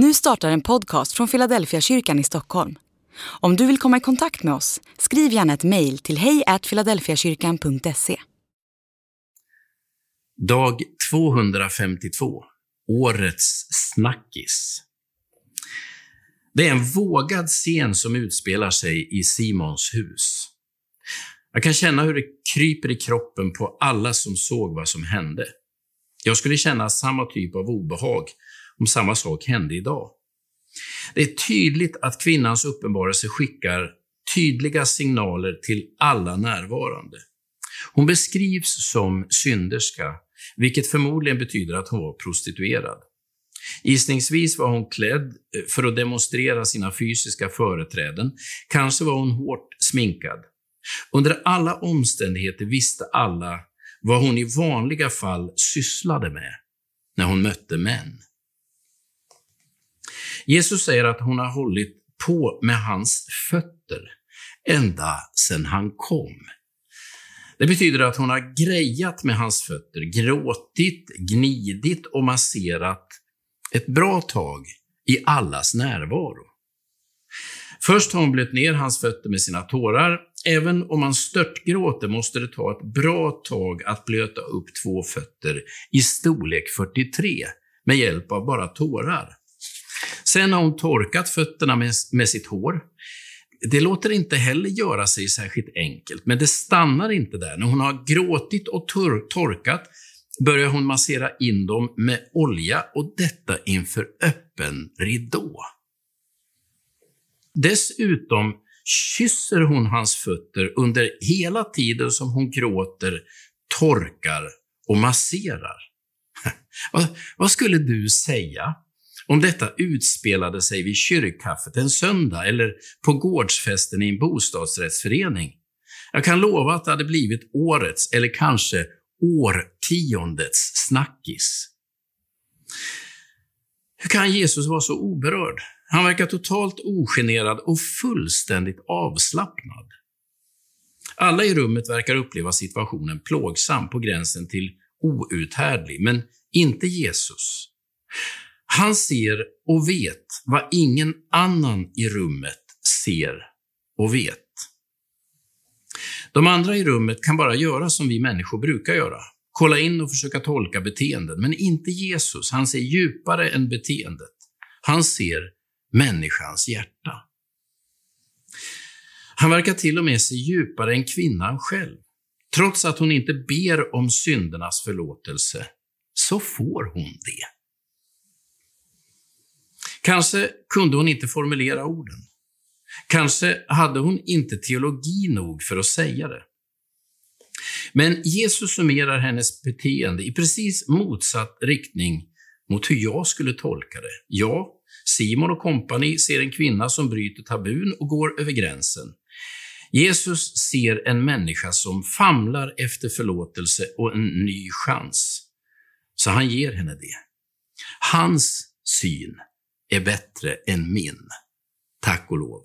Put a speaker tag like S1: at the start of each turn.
S1: Nu startar en podcast från Philadelphia kyrkan i Stockholm. Om du vill komma i kontakt med oss, skriv gärna ett mejl till hejfiladelfiakyrkan.se.
S2: Dag 252. Årets snackis. Det är en vågad scen som utspelar sig i Simons hus. Jag kan känna hur det kryper i kroppen på alla som såg vad som hände. Jag skulle känna samma typ av obehag om samma sak hände idag. Det är tydligt att kvinnans uppenbarelse skickar tydliga signaler till alla närvarande. Hon beskrivs som synderska, vilket förmodligen betyder att hon var prostituerad. Gissningsvis var hon klädd eh, för att demonstrera sina fysiska företräden. Kanske var hon hårt sminkad. Under alla omständigheter visste alla vad hon i vanliga fall sysslade med när hon mötte män. Jesus säger att hon har hållit på med hans fötter ända sedan han kom. Det betyder att hon har grejat med hans fötter, gråtit, gnidit och masserat ett bra tag i allas närvaro. Först har hon blött ner hans fötter med sina tårar. Även om man störtgråter måste det ta ett bra tag att blöta upp två fötter i storlek 43 med hjälp av bara tårar. Sen har hon torkat fötterna med, med sitt hår. Det låter inte heller göra sig särskilt enkelt, men det stannar inte där. När hon har gråtit och tor torkat börjar hon massera in dem med olja och detta inför öppen ridå. Dessutom kysser hon hans fötter under hela tiden som hon gråter, torkar och masserar. vad, vad skulle du säga om detta utspelade sig vid kyrkkaffet en söndag eller på gårdsfesten i en bostadsrättsförening? Jag kan lova att det hade blivit årets, eller kanske årtiondets snackis. Hur kan Jesus vara så oberörd? Han verkar totalt ogenerad och fullständigt avslappnad. Alla i rummet verkar uppleva situationen plågsam på gränsen till outhärdlig, men inte Jesus. Han ser och vet vad ingen annan i rummet ser och vet. De andra i rummet kan bara göra som vi människor brukar göra. Kolla in och försöka tolka beteenden, men inte Jesus. Han ser djupare än beteendet. Han ser människans hjärta. Han verkar till och med se djupare än kvinnan själv. Trots att hon inte ber om syndernas förlåtelse, så får hon det. Kanske kunde hon inte formulera orden. Kanske hade hon inte teologi nog för att säga det. Men Jesus summerar hennes beteende i precis motsatt riktning mot hur jag skulle tolka det. Ja, Simon och kompani ser en kvinna som bryter tabun och går över gränsen. Jesus ser en människa som famlar efter förlåtelse och en ny chans. Så han ger henne det. Hans syn är bättre än min. Tack och lov.